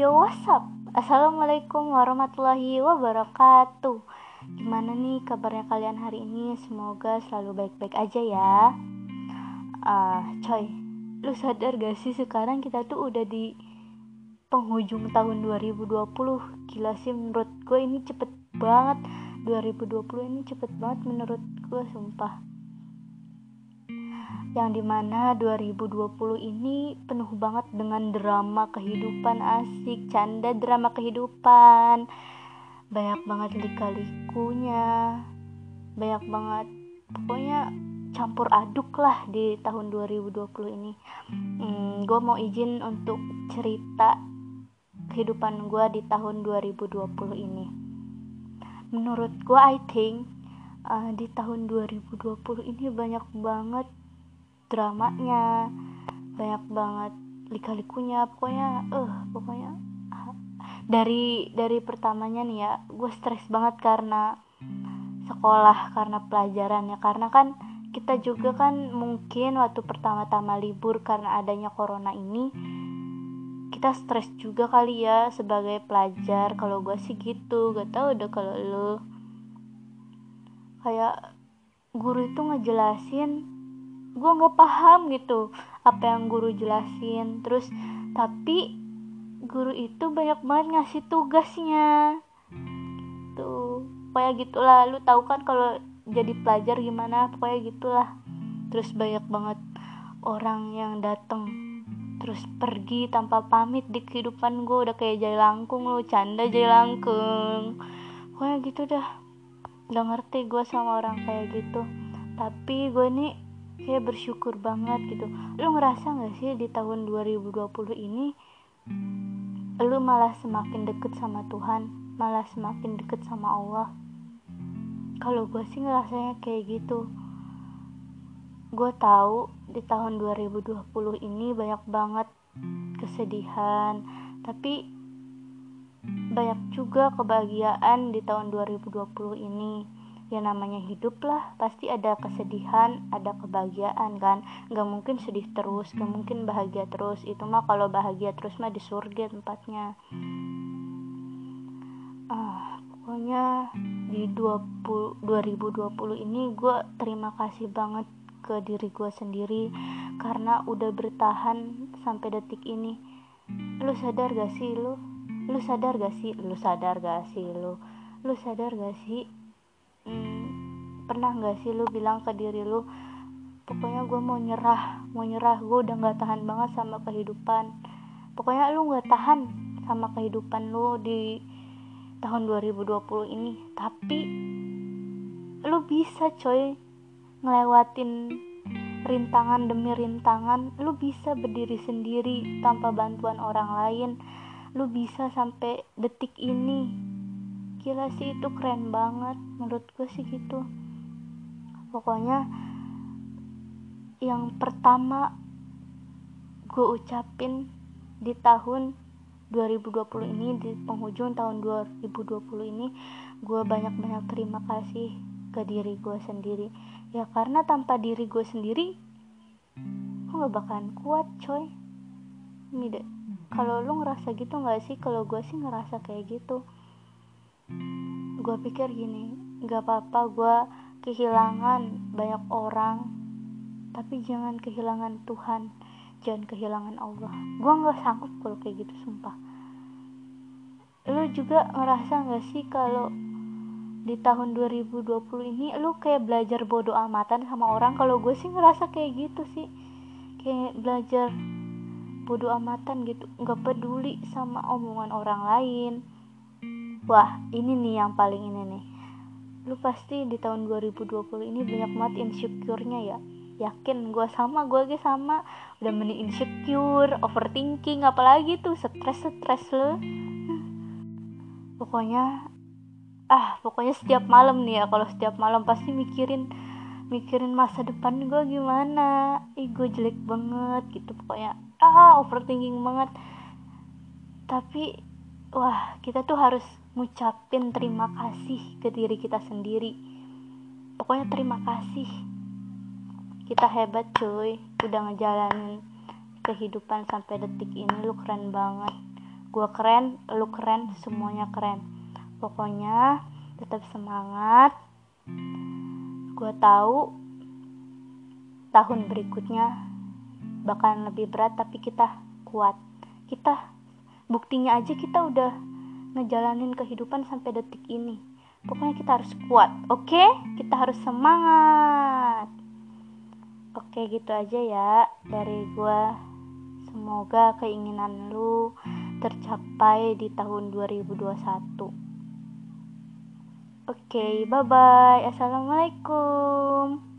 Yo what's up Assalamualaikum warahmatullahi wabarakatuh. Gimana nih kabarnya kalian hari ini? Semoga selalu baik-baik aja ya. Uh, Coy Lu sadar gak sih sekarang kita tuh udah di penghujung tahun 2020 Gila sih menurut gue ini cepet banget. 2020 ini cepet banget menurut gue sumpah yang di mana 2020 ini penuh banget dengan drama kehidupan asik canda drama kehidupan. Banyak banget lika-likunya banyak banget pokoknya campur aduk lah di tahun 2020 ini. Hmm, gue mau izin untuk cerita kehidupan gue di tahun 2020 ini. Menurut gue I think uh, di tahun 2020 ini banyak banget dramanya. Banyak banget lika-likunya pokoknya eh uh, pokoknya. Dari dari pertamanya nih ya gue stres banget karena sekolah karena pelajaran ya karena kan kita juga kan mungkin waktu pertama-tama libur karena adanya corona ini kita stres juga kali ya sebagai pelajar. Kalau gue sih gitu gak tau udah kalau lo kayak guru itu ngejelasin gue nggak paham gitu apa yang guru jelasin. Terus tapi guru itu banyak banget ngasih tugasnya. Tuh pokoknya gitulah. Lu tahu kan kalau jadi pelajar gimana? Pokoknya gitulah. Terus banyak banget orang yang dateng terus pergi tanpa pamit di kehidupan gue udah kayak jai langkung lu canda jai langkung. Pokoknya gitu dah. Udah ngerti gue sama orang kayak gitu. Tapi gue nih kayak bersyukur banget gitu. Lu ngerasa gak sih di tahun 2020 ini lu malah semakin deket sama Tuhan malah semakin deket sama Allah? Kalau gue sih ngerasanya kayak gitu. Gue tahu di tahun 2020 ini banyak banget kesedihan tapi banyak juga kebahagiaan di tahun 2020 ini ya namanya hidup lah. Pasti ada kesedihan ada kebahagiaan kan? Nggak mungkin sedih terus nggak mungkin bahagia terus. Itu mah kalau bahagia terus mah di surga tempatnya. Ah pokoknya di 20, 2020 ini gue terima kasih banget ke diri gue sendiri karena udah bertahan sampai detik ini. Lu sadar gak sih lu? Lu sadar gak sih? Lu sadar gak sih lu? Lu sadar gak sih hmm, pernah nggak sih lu bilang ke diri lu pokoknya gue mau nyerah mau nyerah gue udah nggak tahan banget sama kehidupan. Pokoknya lu nggak tahan sama kehidupan lu di tahun 2020 ini. Tapi lu bisa coy ngelewatin rintangan demi rintangan. Lu bisa berdiri sendiri tanpa bantuan orang lain. Lu bisa sampai detik ini. Gila sih itu keren banget. Menurut gue sih gitu pokoknya yang pertama gue ucapin di tahun 2020 ini di penghujung tahun 2020 ini gue banyak-banyak terima kasih ke diri gue sendiri. Ya karena tanpa diri gue sendiri gue gak bakalan kuat coy. Ini deh. Kalau lu ngerasa gitu gak sih? Kalau gue sih ngerasa kayak gitu. Gue pikir gini gak apa-apa gue kehilangan banyak orang tapi jangan kehilangan Tuhan jangan kehilangan Allah. Gue gak sanggup kalau kayak gitu sumpah. Lu juga ngerasa gak sih kalau di tahun 2020 ini lu kayak belajar bodoh amatan sama orang? Kalau gue sih ngerasa kayak gitu sih. Kayak belajar bodoh amatan gitu. Nggak peduli sama omongan orang lain. Wah ini nih yang paling ini nih lu pasti di tahun 2020 ini banyak banget insecure-nya ya. Yakin gue sama gue lagi sama. Udah meni insecure overthinking apalagi tuh stres stres lo pokoknya ah pokoknya setiap malam nih ya kalau setiap malam pasti mikirin mikirin masa depan gue gimana. Ih gue jelek banget gitu pokoknya. Ah overthinking banget. Tapi wah kita tuh harus ngucapin terima kasih ke diri kita sendiri. Pokoknya terima kasih. Kita hebat cuy. Udah ngejalanin kehidupan sampai detik ini. Lu keren banget. Gue keren lu keren semuanya keren. Pokoknya tetap semangat. Gue tahu tahun berikutnya bakalan lebih berat tapi kita kuat. Kita buktinya aja kita udah ngejalanin kehidupan sampai detik ini pokoknya kita harus kuat oke okay? kita harus semangat oke okay, gitu aja ya dari gue semoga keinginan lu tercapai di tahun 2021 Oke, okay, bye bye. Assalamualaikum.